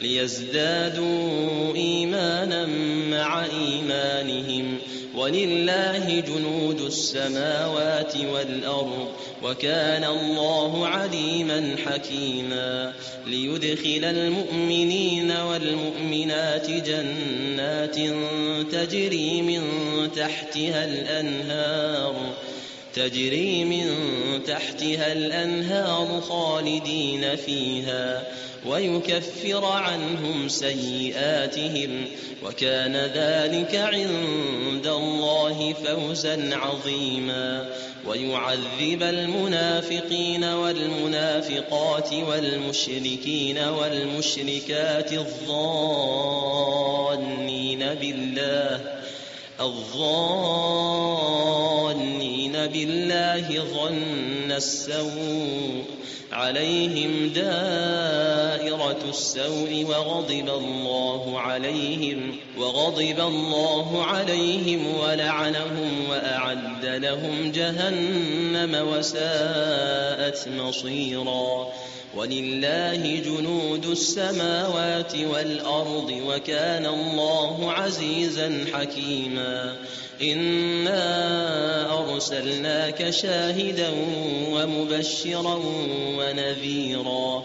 ليزدادوا إيمانا مع إيمانهم ولله جنود السماوات والأرض وكان الله عليما حكيما ليدخل المؤمنين والمؤمنات جنات تجري من تحتها الأنهار تجري من تحتها الأنهار خالدين فيها ويكفر عنهم سيئاتهم وكان ذلك عند الله فوزا عظيما ويعذب المنافقين والمنافقات والمشركين والمشركات الظانين بالله الظانين بالله ظن السوء عليهم دائرة السوء وغضب الله عليهم وغضب الله عليهم ولعنهم وأعد لهم جهنم وساءت مصيرا ولله جنود السماوات والأرض وكان الله عزيزا حكيما إنا أرسلناك شاهدا ومبشرا ونذيرا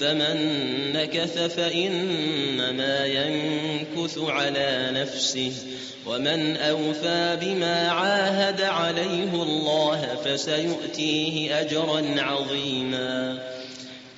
فمن نكث فإنما ينكث على نفسه ومن أوفى بما عاهد عليه الله فسيؤتيه أجرا عظيما.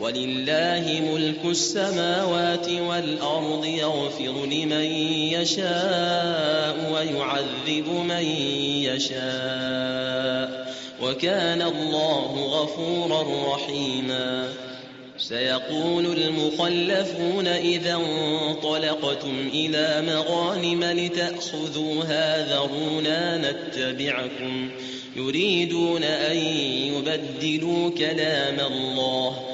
ولله ملك السماوات والأرض يغفر لمن يشاء ويعذب من يشاء وكان الله غفورا رحيما. سيقول المخلفون إذا انطلقتم إلى مغانم لتأخذوها ذرونا نتبعكم. يريدون أن يبدلوا كلام الله.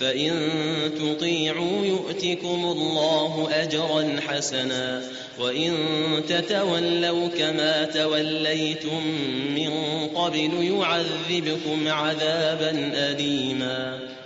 فإن تطيعوا يؤتكم الله أجرا حسنا وإن تتولوا كما توليتم من قبل يعذبكم عذابا أليما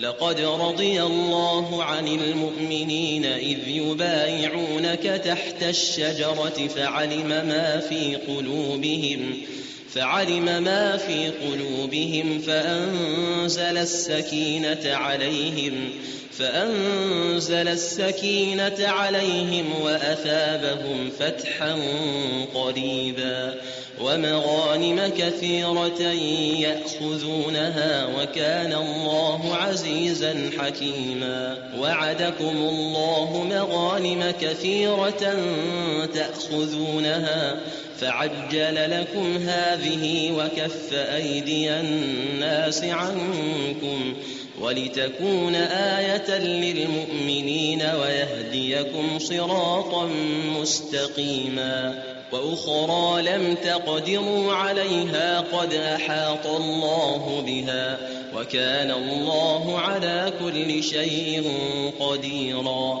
لقد رضي الله عن المؤمنين إذ يبايعونك تحت الشجرة فعلم ما في قلوبهم فعلم ما في قلوبهم فأنزل السكينة عليهم فأنزل السكينة عليهم وأثابهم فتحا قريبا. ومغانم كثيرة يأخذونها وكان الله عزيزا حكيما. وعدكم الله مغانم كثيرة تأخذونها فعجل لكم هذه وكف أيدي الناس عنكم ولتكون آية للمؤمنين ويهديكم صراطا مستقيما وأخرى لم تقدروا عليها قد أحاط الله بها وكان الله على كل شيء قديرا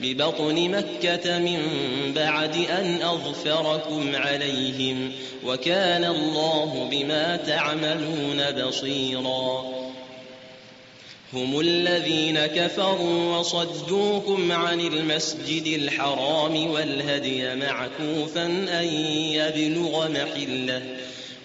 ببطن مكة من بعد أن أظفركم عليهم وكان الله بما تعملون بصيراً. هم الذين كفروا وصدوكم عن المسجد الحرام والهدي معكوفا أن يبلغ محلة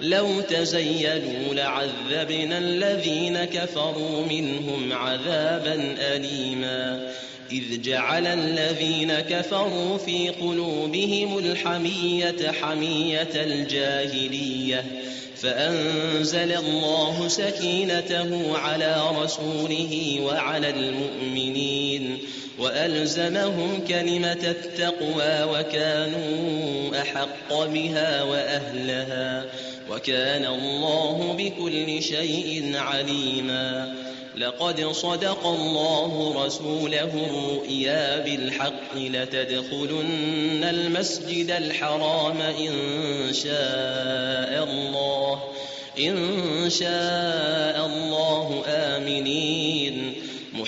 لو تزيلوا لعذبنا الذين كفروا منهم عذابا أليما. إذ جعل الذين كفروا في قلوبهم الحمية حمية الجاهلية. فأنزل الله سكينته على رسوله وعلى المؤمنين. وألزمهم كلمة التقوى وكانوا أحق بها وأهلها. وكان الله بكل شيء عليما. لقد صدق الله رسوله الرؤيا بالحق لتدخلن المسجد الحرام إن شاء الله. إن شاء الله آمنين.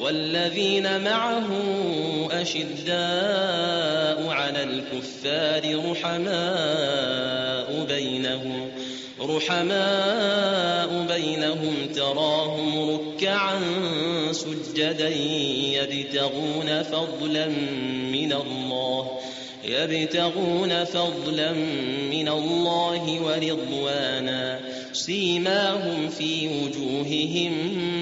والذين معه أشداء على الكفار رحماء بينهم رحماء بينهم تراهم ركعا سجدا يبتغون فضلا من الله يبتغون فضلا من الله ورضوانا. سيماهم في وجوههم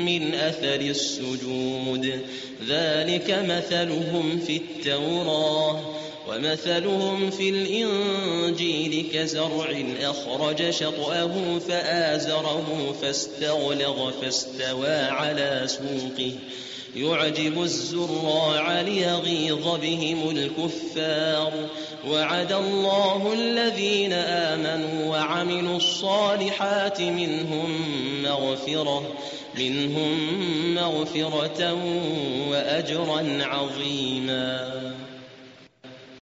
من اثر السجود ذلك مثلهم في التوراه ومثلهم في الإنجيل كزرع أخرج شطأه فآزره فاستغلظ فاستوى على سوقه يعجب الزراع ليغيظ بهم الكفار وعد الله الذين آمنوا وعملوا الصالحات منهم مغفرة منهم مغفرة وأجرا عظيما